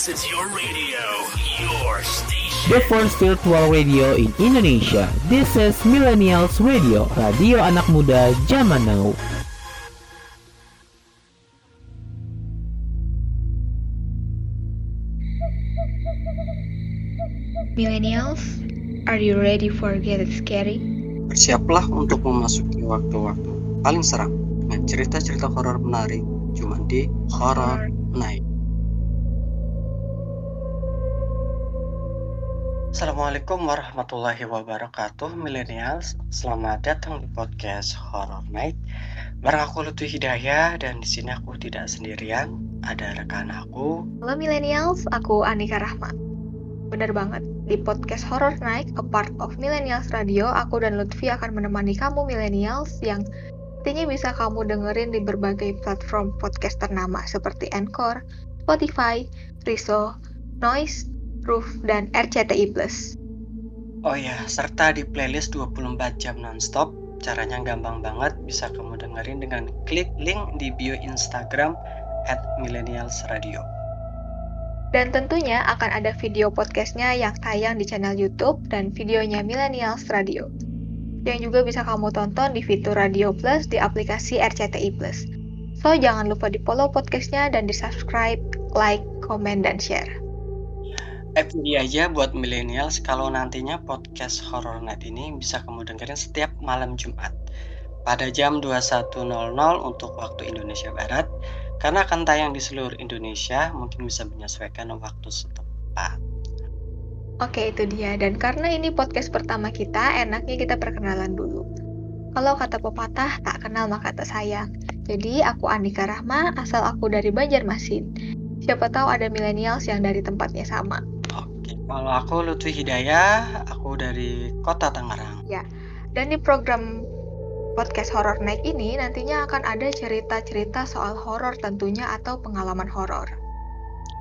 This is your radio, your station. The first virtual radio in Indonesia. This is Millennials Radio, radio anak muda zaman now. Millennials, are you ready for Get It Scary? Bersiaplah untuk memasuki waktu-waktu paling seram dengan cerita-cerita horor menarik cuma di Horror Night. Assalamualaikum warahmatullahi wabarakatuh Millennials. Selamat datang di podcast Horror Night. Bareng aku Lutfi Hidayah Dan di sini aku tidak sendirian. Ada rekan aku. Halo Millennials, aku Anika Rahma. Bener banget, di podcast Horror Night, a part of Millennials Radio, aku dan Lutfi akan menemani kamu Millennials yang Artinya bisa kamu dengerin di berbagai platform podcast ternama seperti Anchor, Spotify, Riso, Noise, Roof, dan RCTI+. Oh ya, serta di playlist 24 jam nonstop Caranya gampang banget, bisa kamu dengerin dengan klik link di bio Instagram at Millennials Radio. Dan tentunya akan ada video podcastnya yang tayang di channel YouTube dan videonya Millennials Radio. Yang juga bisa kamu tonton di fitur Radio Plus di aplikasi RCTI Plus. So, jangan lupa di follow podcastnya dan di subscribe, like, komen, dan share. FYI aja buat millennials kalau nantinya podcast Horror Night ini bisa kamu dengerin setiap malam Jumat pada jam 21.00 untuk waktu Indonesia Barat karena akan tayang di seluruh Indonesia mungkin bisa menyesuaikan waktu setempat. Oke, itu dia. Dan karena ini podcast pertama kita, enaknya kita perkenalan dulu. Kalau kata pepatah, tak kenal maka tak sayang. Jadi, aku Andika Rahma, asal aku dari Banjarmasin. Siapa tahu ada millennials yang dari tempatnya sama. Kalau aku Lutfi Hidayah, aku dari Kota Tangerang. Dan di program podcast Horror Night ini nantinya akan ada cerita-cerita soal horor tentunya atau pengalaman horor.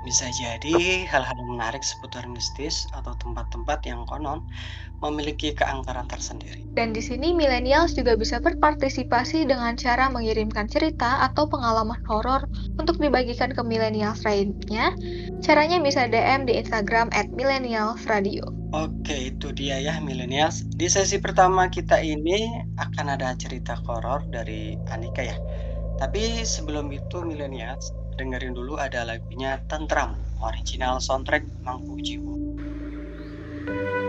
Bisa jadi hal-hal menarik seputar mistis atau tempat-tempat yang konon memiliki keangkaran tersendiri. Dan di sini millennials juga bisa berpartisipasi dengan cara mengirimkan cerita atau pengalaman horor untuk dibagikan ke millennials lainnya. Caranya bisa DM di Instagram at millennialsradio. Oke, itu dia ya millennials. Di sesi pertama kita ini akan ada cerita horor dari Anika ya. Tapi sebelum itu millennials dengerin dulu ada lagunya Tentram, original soundtrack Mangku Jiwo. Berantai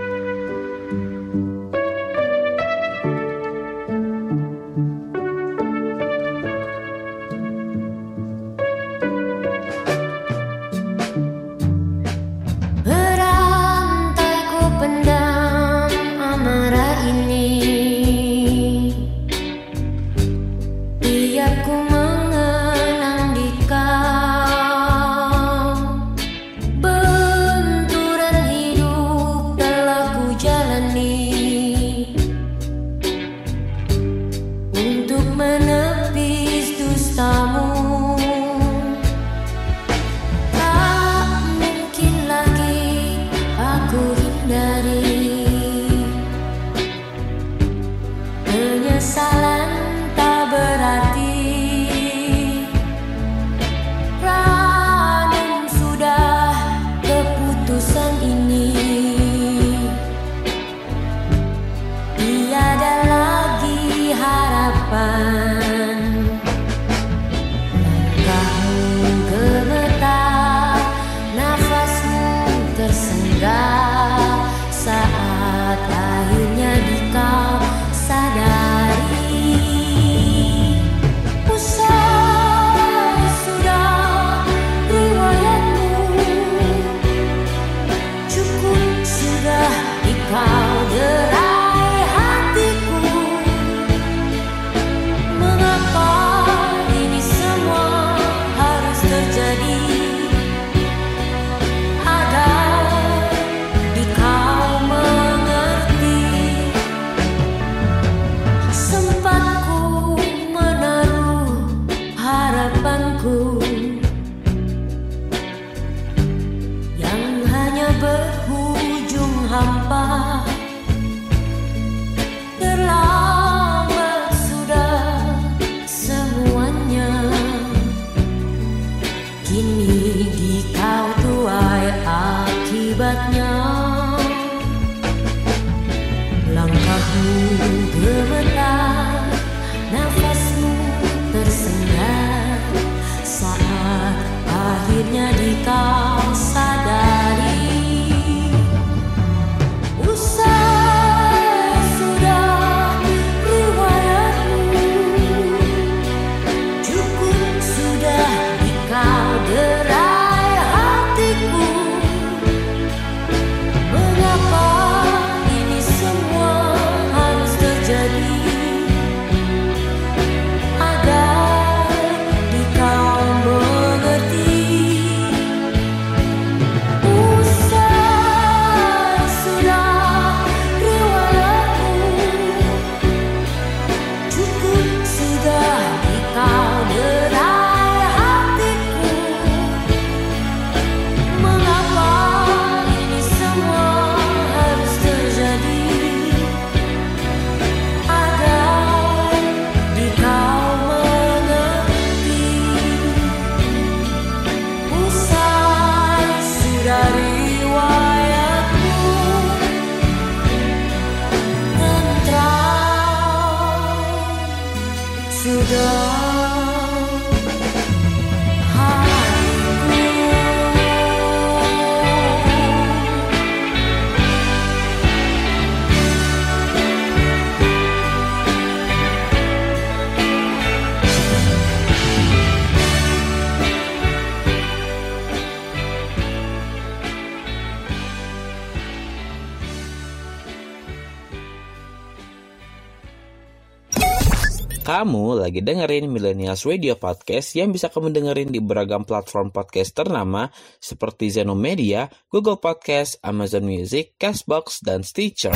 Kamu lagi dengerin Millennials Radio Podcast yang bisa kamu dengerin di beragam platform podcast ternama seperti Zeno Media, Google Podcast, Amazon Music, Castbox, dan Stitcher.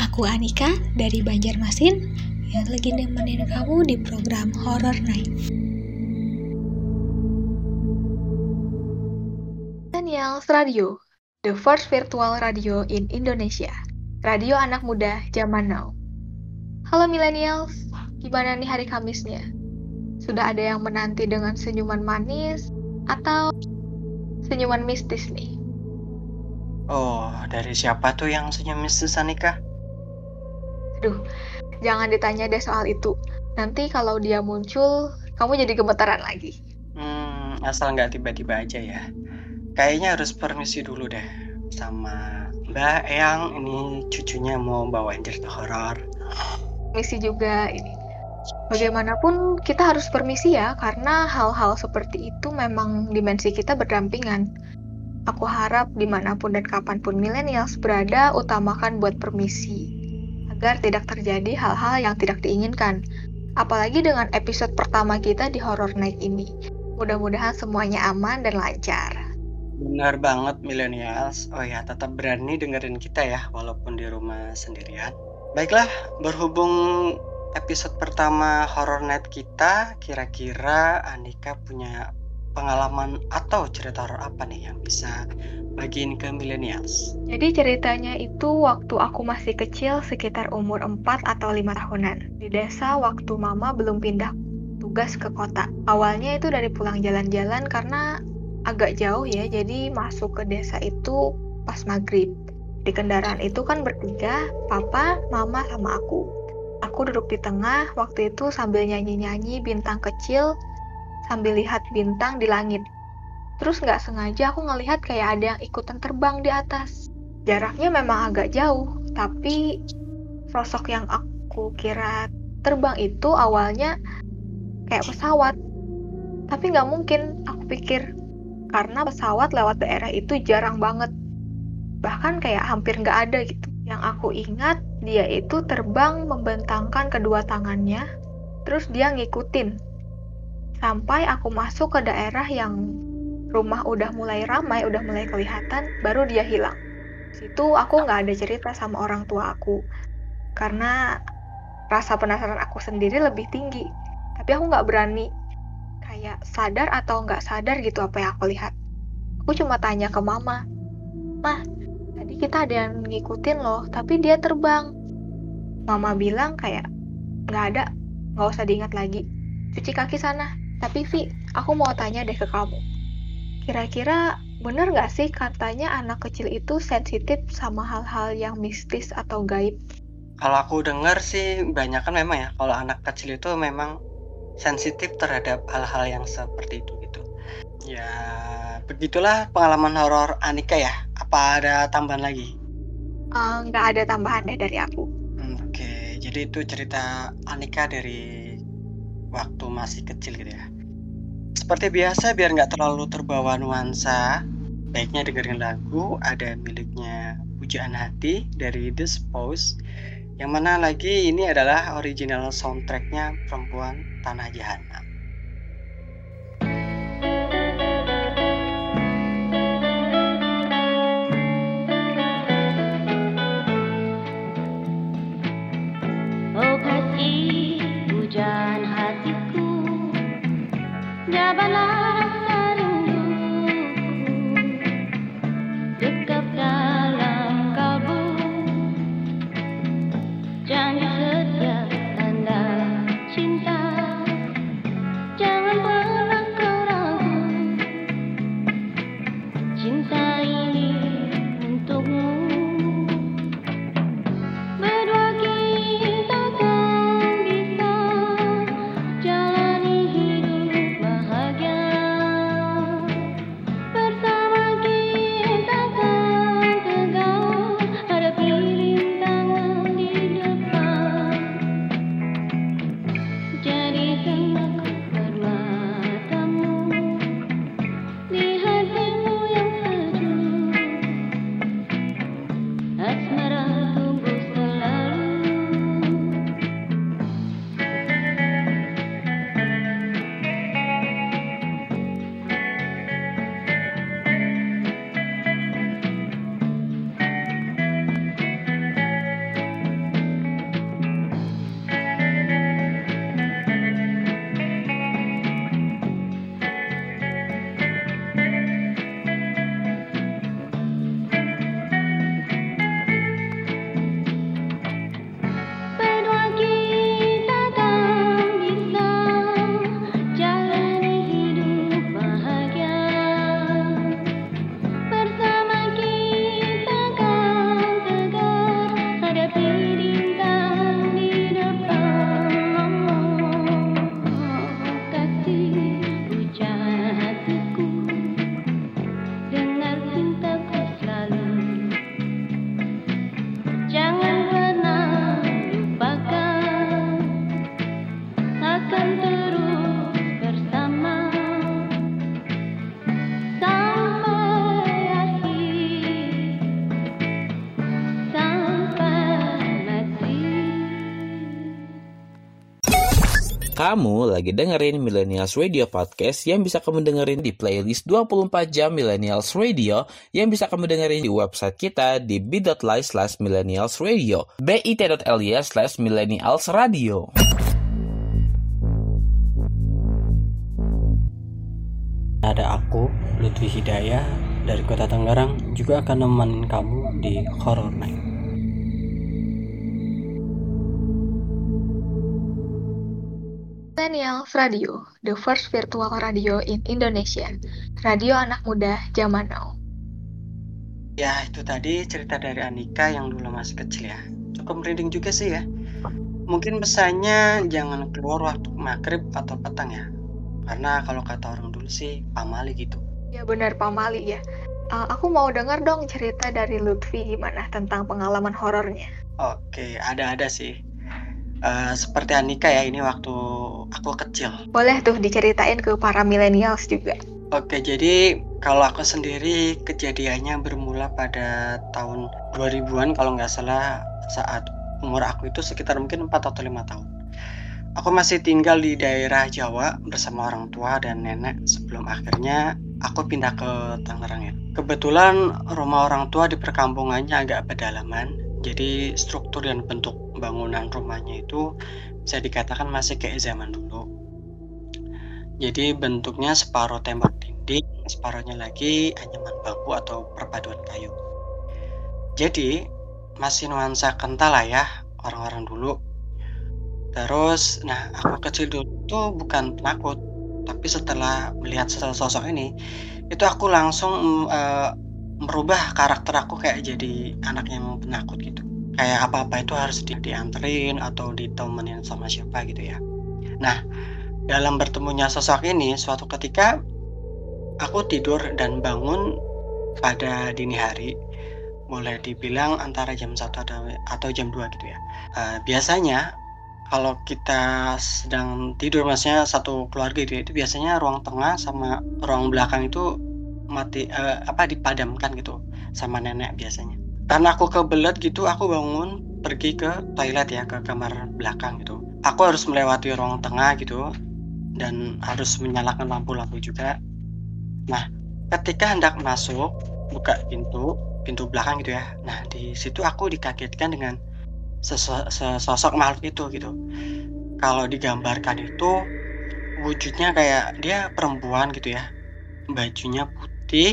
Aku Anika dari Banjarmasin yang lagi nemenin kamu di program Horror Night. Millennials Radio, the first virtual radio in Indonesia. Radio anak muda zaman now. Halo millennials, gimana nih hari Kamisnya? Sudah ada yang menanti dengan senyuman manis atau senyuman mistis nih? Oh, dari siapa tuh yang senyum mistis Anika? Aduh, jangan ditanya deh soal itu. Nanti kalau dia muncul, kamu jadi gemetaran lagi. Hmm, asal nggak tiba-tiba aja ya. Kayaknya harus permisi dulu deh sama Mbak Eyang. Ini cucunya mau bawain cerita horor. Misi juga ini. Bagaimanapun kita harus permisi ya, karena hal-hal seperti itu memang dimensi kita berdampingan. Aku harap di mana pun dan kapan pun millennials berada, utamakan buat permisi. Agar tidak terjadi hal-hal yang tidak diinginkan. Apalagi dengan episode pertama kita di Horror Night ini. Mudah-mudahan semuanya aman dan lancar. Benar banget millennials. Oh ya, tetap berani dengerin kita ya, walaupun di rumah sendirian. Baiklah, berhubung episode pertama Horror Night kita, kira-kira Anika punya pengalaman atau cerita horor apa nih yang bisa bagiin ke millennials? Jadi ceritanya itu waktu aku masih kecil sekitar umur 4 atau 5 tahunan. Di desa waktu mama belum pindah tugas ke kota. Awalnya itu dari pulang jalan-jalan karena agak jauh ya, jadi masuk ke desa itu pas maghrib. Di kendaraan itu kan bertiga, papa, mama, sama aku. Aku duduk di tengah, waktu itu sambil nyanyi-nyanyi bintang kecil, sambil lihat bintang di langit. Terus nggak sengaja aku ngelihat kayak ada yang ikutan terbang di atas. Jaraknya memang agak jauh, tapi sosok yang aku kira terbang itu awalnya kayak pesawat. Tapi nggak mungkin, aku pikir, karena pesawat lewat daerah itu jarang banget. Bahkan kayak hampir nggak ada gitu. Yang aku ingat, dia itu terbang membentangkan kedua tangannya, terus dia ngikutin. Sampai aku masuk ke daerah yang rumah udah mulai ramai, udah mulai kelihatan, baru dia hilang. Situ aku nggak ada cerita sama orang tua aku, karena rasa penasaran aku sendiri lebih tinggi. Tapi aku nggak berani kayak sadar atau nggak sadar gitu apa yang aku lihat. Aku cuma tanya ke mama, Mah, tadi kita ada yang ngikutin loh, tapi dia terbang. Mama bilang kayak, nggak ada, nggak usah diingat lagi. Cuci kaki sana. Tapi Vi, aku mau tanya deh ke kamu. Kira-kira bener nggak sih katanya anak kecil itu sensitif sama hal-hal yang mistis atau gaib? Kalau aku dengar sih banyak kan memang ya kalau anak kecil itu memang sensitif terhadap hal-hal yang seperti itu gitu. Ya begitulah pengalaman horor Anika ya. Apa ada tambahan lagi? Eh, Nggak ada tambahan deh dari aku. Hmm, Oke, jadi itu cerita Anika dari waktu masih kecil gitu ya. Seperti biasa biar nggak terlalu terbawa nuansa, baiknya dengerin lagu ada miliknya Pujaan Hati dari The Spouse yang mana lagi ini adalah original soundtracknya Perempuan Tanah Jahanam. Lagi dengerin Millennials Radio Podcast yang bisa kamu dengerin di playlist 24 jam Millennials Radio yang bisa kamu dengerin di website kita di bit.ly slash millennials radio bit.ly slash millennials radio. Ada aku, Lutfi Hidayah dari Kota Tangerang juga akan nemenin kamu di Horror Night. Millennials Radio, the first virtual radio in Indonesia. Radio anak muda zaman now. Ya, itu tadi cerita dari Anika yang dulu masih kecil ya. Cukup merinding juga sih ya. Mungkin pesannya jangan keluar waktu maghrib atau petang ya. Karena kalau kata orang dulu sih pamali gitu. Ya benar Pak Mali ya. Uh, aku mau dengar dong cerita dari Lutfi gimana tentang pengalaman horornya. Oke, ada-ada sih. Eh, seperti Anika ya, ini waktu aku kecil. Boleh tuh diceritain ke para millennials juga. Oke, jadi kalau aku sendiri kejadiannya bermula pada tahun 2000-an kalau nggak salah saat umur aku itu sekitar mungkin 4 atau 5 tahun. Aku masih tinggal di daerah Jawa bersama orang tua dan nenek sebelum akhirnya aku pindah ke Tangerang ya. Kebetulan rumah orang tua di perkampungannya agak pedalaman, jadi struktur dan bentuk bangunan rumahnya itu bisa dikatakan masih kayak zaman dulu. Jadi bentuknya separuh tembok dinding, separuhnya lagi anyaman bambu atau perpaduan kayu. Jadi masih nuansa kental lah ya orang-orang dulu. Terus, nah aku kecil dulu tuh bukan penakut, tapi setelah melihat sosok ini, itu aku langsung eh, merubah karakter aku kayak jadi anak yang penakut gitu. Kayak apa-apa itu harus di dianterin atau ditemenin sama siapa gitu ya. Nah, dalam bertemunya sosok ini, suatu ketika aku tidur dan bangun pada dini hari, boleh dibilang antara jam 1 atau, jam 2 gitu ya. Eh, biasanya kalau kita sedang tidur maksudnya satu keluarga gitu ya, itu biasanya ruang tengah sama ruang belakang itu mati eh, apa dipadamkan gitu sama nenek biasanya. Karena aku kebelet gitu, aku bangun pergi ke toilet ya ke kamar belakang gitu. Aku harus melewati ruang tengah gitu dan harus menyalakan lampu-lampu juga. Nah, ketika hendak masuk buka pintu pintu belakang gitu ya. Nah, di situ aku dikagetkan dengan seso- sesosok makhluk itu gitu. Kalau digambarkan itu wujudnya kayak dia perempuan gitu ya. Bajunya putih,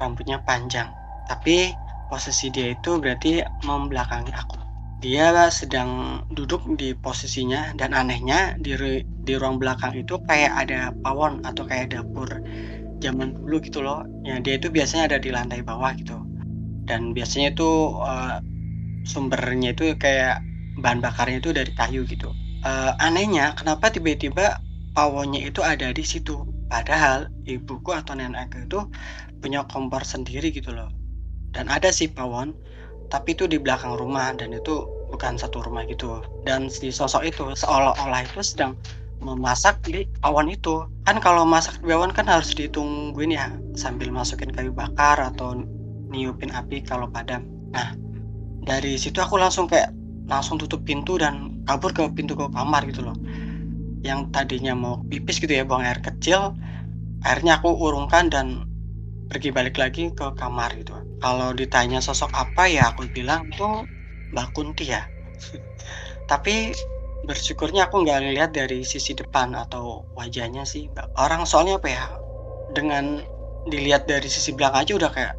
rambutnya panjang. Tapi posisi dia itu berarti membelakangi aku. Dia sedang duduk di posisinya dan anehnya di di ruang belakang itu kayak ada pawon atau kayak dapur zaman dulu gitu loh. Ya dia itu biasanya ada di lantai bawah gitu. Dan biasanya itu eh, sumbernya itu kayak bahan bakarnya itu dari kayu gitu. Eh, anehnya kenapa tiba-tiba pawonnya itu ada di situ? Padahal ibuku atau nenekku itu punya kompor sendiri gitu loh. Dan ada sih pawon, tapi itu di belakang rumah dan itu bukan satu rumah gitu. Dan si sosok itu seolah-olah itu sedang memasak di pawon itu. Kan kalau masak di pawon kan harus ditungguin ya sambil masukin kayu bakar atau niupin api kalau padam. Nah, dari situ aku langsung kayak langsung tutup pintu dan kabur ke pintu ke kamar gitu loh yang tadinya mau pipis gitu ya buang air kecil akhirnya aku urungkan dan pergi balik lagi ke kamar gitu kalau ditanya sosok apa ya aku bilang itu Mbak Kunti ya tapi bersyukurnya aku nggak ngeliat dari sisi depan atau wajahnya sih orang soalnya apa ya dengan dilihat dari sisi belakang aja udah kayak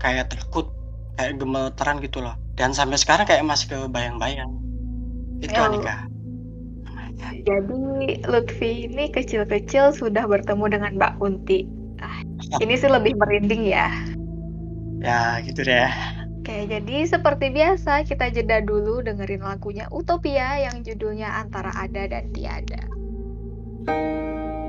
kayak takut kayak gemeteran gitu loh dan sampai sekarang kayak masih kebayang-bayang itu Ya. Anika Jadi Lutfi ini kecil-kecil sudah bertemu dengan Mbak Kunti. Ah, ini sih lebih merinding ya. Ya gitu deh Oke, jadi seperti biasa kita jeda dulu dengerin lagunya Utopia yang judulnya Antara Ada dan Tiada. Janganku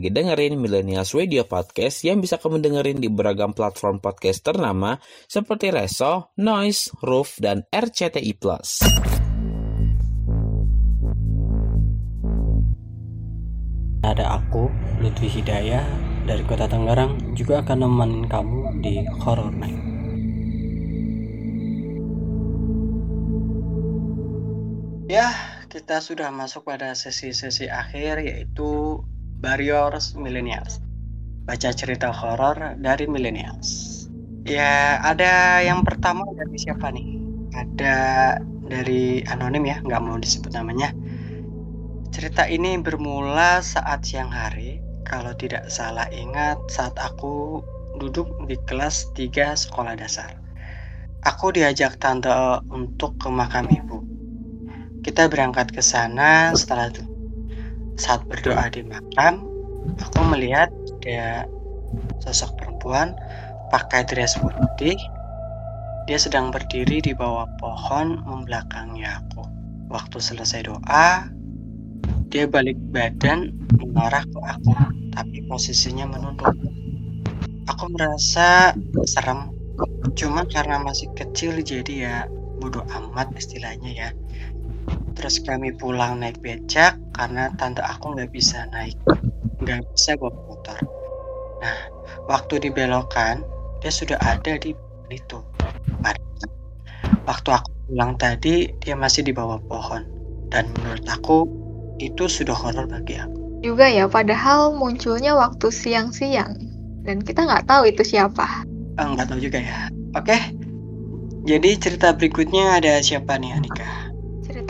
lagi dengerin Millennials Radio Podcast yang bisa kamu dengerin di beragam platform podcast ternama seperti Reso, Noise, Roof, dan RCTI+. Ada aku, Lutfi Hidayah dari Kota Tangerang juga akan nemenin kamu di Horror Night. Ya, kita sudah masuk pada sesi-sesi akhir yaitu Barriers Millennials. Baca cerita horor dari Millennials. Ya, ada yang pertama dari siapa nih? Ada dari anonim ya, nggak mau disebut namanya. Cerita ini bermula saat siang hari, kalau tidak salah ingat saat aku duduk di kelas 3 sekolah dasar. Aku diajak tante untuk ke makam ibu. Kita berangkat ke sana setelah itu. Saat berdoa di makam, aku melihat ada sosok perempuan pakai dress putih. Dia sedang berdiri di bawah pohon membelakangi aku. Waktu selesai doa, dia balik badan mengarah ke aku, tapi posisinya menunduk. Aku merasa serem, cuma karena masih kecil jadi ya bodoh amat istilahnya ya. Terus kami pulang naik becak karena tante aku nggak bisa naik, nggak bisa bawa motor. Nah, waktu dibelokan dia sudah ada di itu. Waktu aku pulang tadi, dia masih di bawah pohon. Dan menurut aku, itu sudah horor bagi aku. Juga ya, padahal munculnya waktu siang-siang. Dan kita nggak tahu itu siapa. Eh, nggak tahu juga ya. Oke, jadi cerita berikutnya ada siapa nih Anika?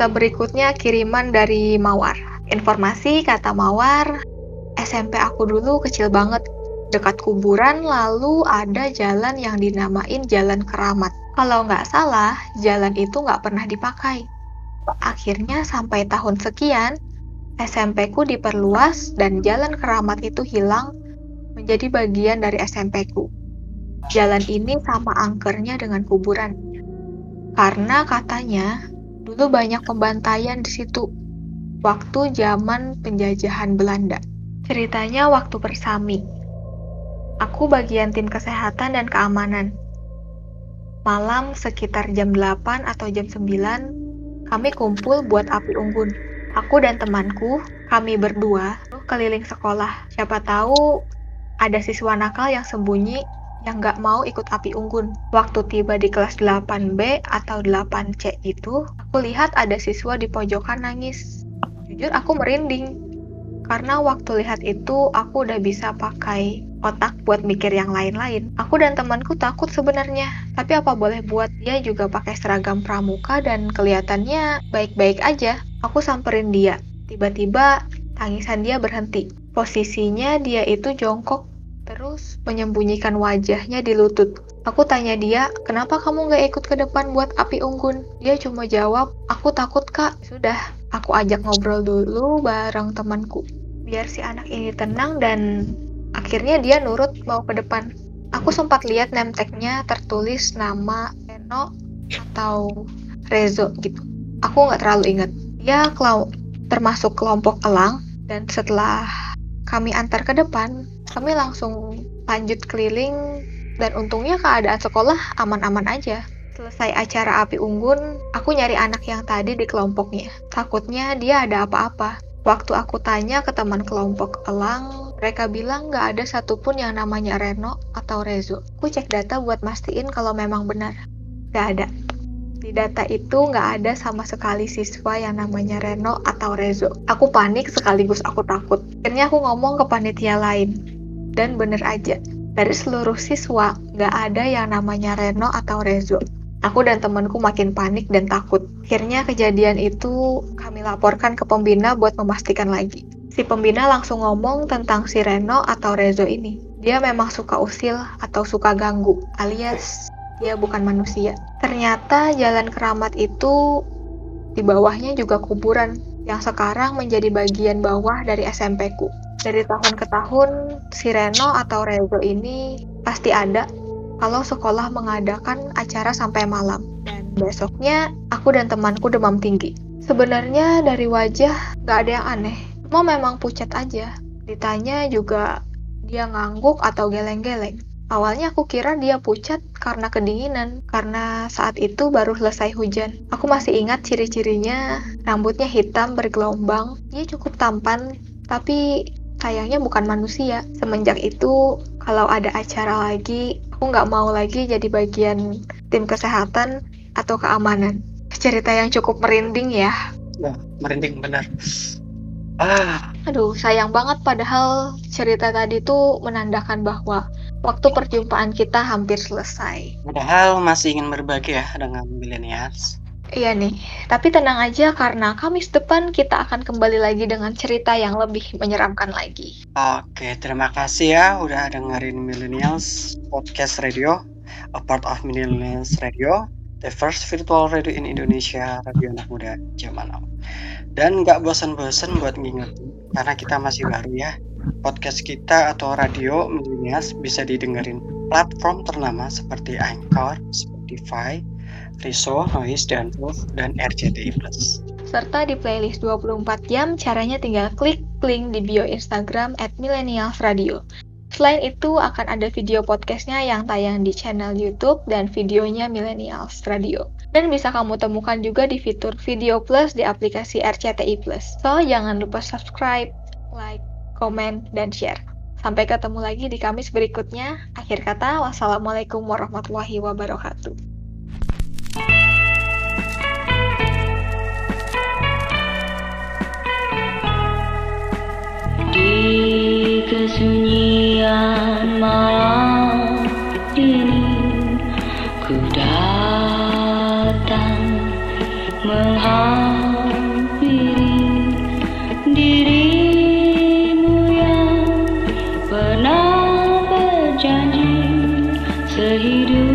Cerita berikutnya kiriman dari Mawar. Informasi kata Mawar, SMP aku dulu kecil banget. Dekat kuburan lalu ada jalan yang dinamain Jalan Keramat. Kalau nggak salah, jalan itu nggak pernah dipakai. Akhirnya sampai tahun sekian, SMP ku diperluas dan Jalan Keramat itu hilang menjadi bagian dari SMP ku. Jalan ini sama angkernya dengan kuburan. Karena katanya dulu banyak pembantaian di situ waktu zaman penjajahan Belanda. Ceritanya waktu bersami. Aku bagian tim kesehatan dan keamanan. Malam sekitar jam 8 atau jam 9, kami kumpul buat api unggun. Aku dan temanku, kami berdua, keliling sekolah. Siapa tahu ada siswa nakal yang sembunyi yang nggak mau ikut api unggun. Waktu tiba di kelas 8B atau 8C itu, aku lihat ada siswa di pojokan nangis. Jujur aku merinding. Karena waktu lihat itu, aku udah bisa pakai otak buat mikir yang lain-lain. Aku dan temanku takut sebenarnya, tapi apa boleh buat dia juga pakai seragam pramuka dan kelihatannya baik-baik aja. Aku samperin dia. Tiba-tiba tangisan dia berhenti. Posisinya dia itu jongkok terus menyembunyikan wajahnya di lutut. Aku tanya dia, kenapa kamu gak ikut ke depan buat api unggun? Dia cuma jawab, aku takut kak. Sudah, aku ajak ngobrol dulu bareng temanku. Biar si anak ini tenang dan akhirnya dia nurut mau ke depan. Aku sempat lihat name tertulis nama Reno atau Rezo gitu. Aku nggak terlalu ingat. Dia termasuk kelompok elang dan setelah kami antar ke depan, kami langsung lanjut keliling dan untungnya keadaan sekolah aman-aman aja. Selesai acara api unggun, aku nyari anak yang tadi di kelompoknya. Takutnya dia ada apa-apa. Waktu aku tanya ke teman kelompok elang, mereka bilang nggak ada satupun yang namanya Reno atau Rezo. Aku cek data buat mastiin kalau memang benar. Nggak ada. Di data itu nggak ada sama sekali siswa yang namanya Reno atau Rezo. Aku panik sekaligus aku takut. Akhirnya aku ngomong ke panitia lain. Dan bener aja, dari seluruh siswa nggak ada yang namanya Reno atau Rezo. Aku dan temanku makin panik dan takut. Akhirnya kejadian itu kami laporkan ke pembina buat memastikan lagi. Si pembina langsung ngomong tentang si Reno atau Rezo ini. Dia memang suka usil atau suka ganggu, alias dia bukan manusia. Ternyata jalan keramat itu di bawahnya juga kuburan yang sekarang menjadi bagian bawah dari SMP ku. Dari tahun ke tahun, si Reno atau Rezo ini pasti ada kalau sekolah mengadakan acara sampai malam. Dan besoknya, aku dan temanku demam tinggi. Sebenarnya dari wajah gak ada yang aneh. Cuma memang pucat aja. Ditanya juga dia ngangguk atau geleng-geleng. Awalnya aku kira dia pucat karena kedinginan, karena saat itu baru selesai hujan. Aku masih ingat ciri-cirinya, rambutnya hitam bergelombang, dia cukup tampan, tapi sayangnya bukan manusia. Semenjak itu, kalau ada acara lagi, aku nggak mau lagi jadi bagian tim kesehatan atau keamanan. Cerita yang cukup merinding ya. Wah, merinding benar. Ah, Aduh, sayang banget padahal cerita tadi tuh menandakan bahwa waktu perjumpaan kita hampir selesai. padahal masih ingin berbagi ya dengan millennials. Iya nih, tapi tenang aja karena Kamis depan kita akan kembali lagi dengan cerita yang lebih menyeramkan lagi. Oke, terima kasih ya udah dengerin Millennials Podcast Radio, a part of Millennials Radio, the first virtual radio in Indonesia, radio anak muda zaman now. Dan nggak bosan-bosan buat ngingetin, karena kita masih baru ya. Podcast kita atau radio Millennials bisa didengerin platform ternama seperti Anchor, Spotify, Riso, Noise, dan Wolf, dan RCTI. Serta di playlist 24 jam, caranya tinggal klik link di bio Instagram at Radio. Selain itu, akan ada video podcastnya yang tayang di channel YouTube dan videonya Millennials Radio. Dan bisa kamu temukan juga di fitur Video Plus di aplikasi RCTI Plus. So, jangan lupa subscribe, like, komen, dan share. Sampai ketemu lagi di Kamis berikutnya. Akhir kata, wassalamualaikum warahmatullahi wabarakatuh. Di kesunyian malam ini ku datang menghampiri dirimu yang pernah berjanji sehidup.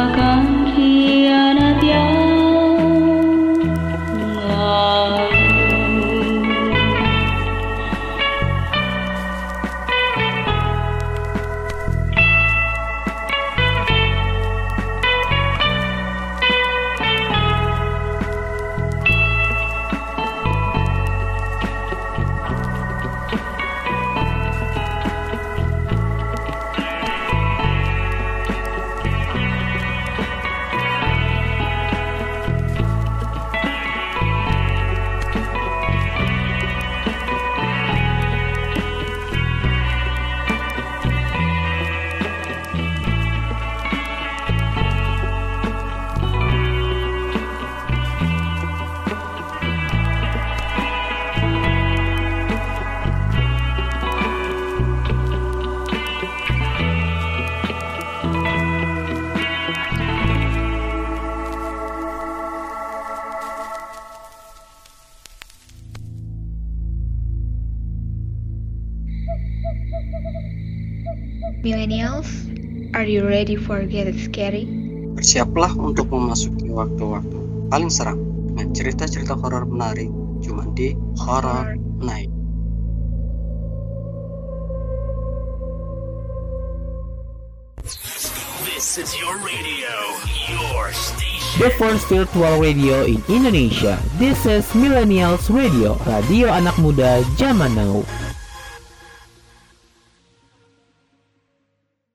Saga. Are you ready for get scary? Bersiaplah untuk memasuki waktu-waktu paling seram dengan cerita-cerita horor menarik cuma di Horror Night. This is your radio, your station. The first virtual radio in Indonesia. This is Millennials Radio, radio anak muda zaman now.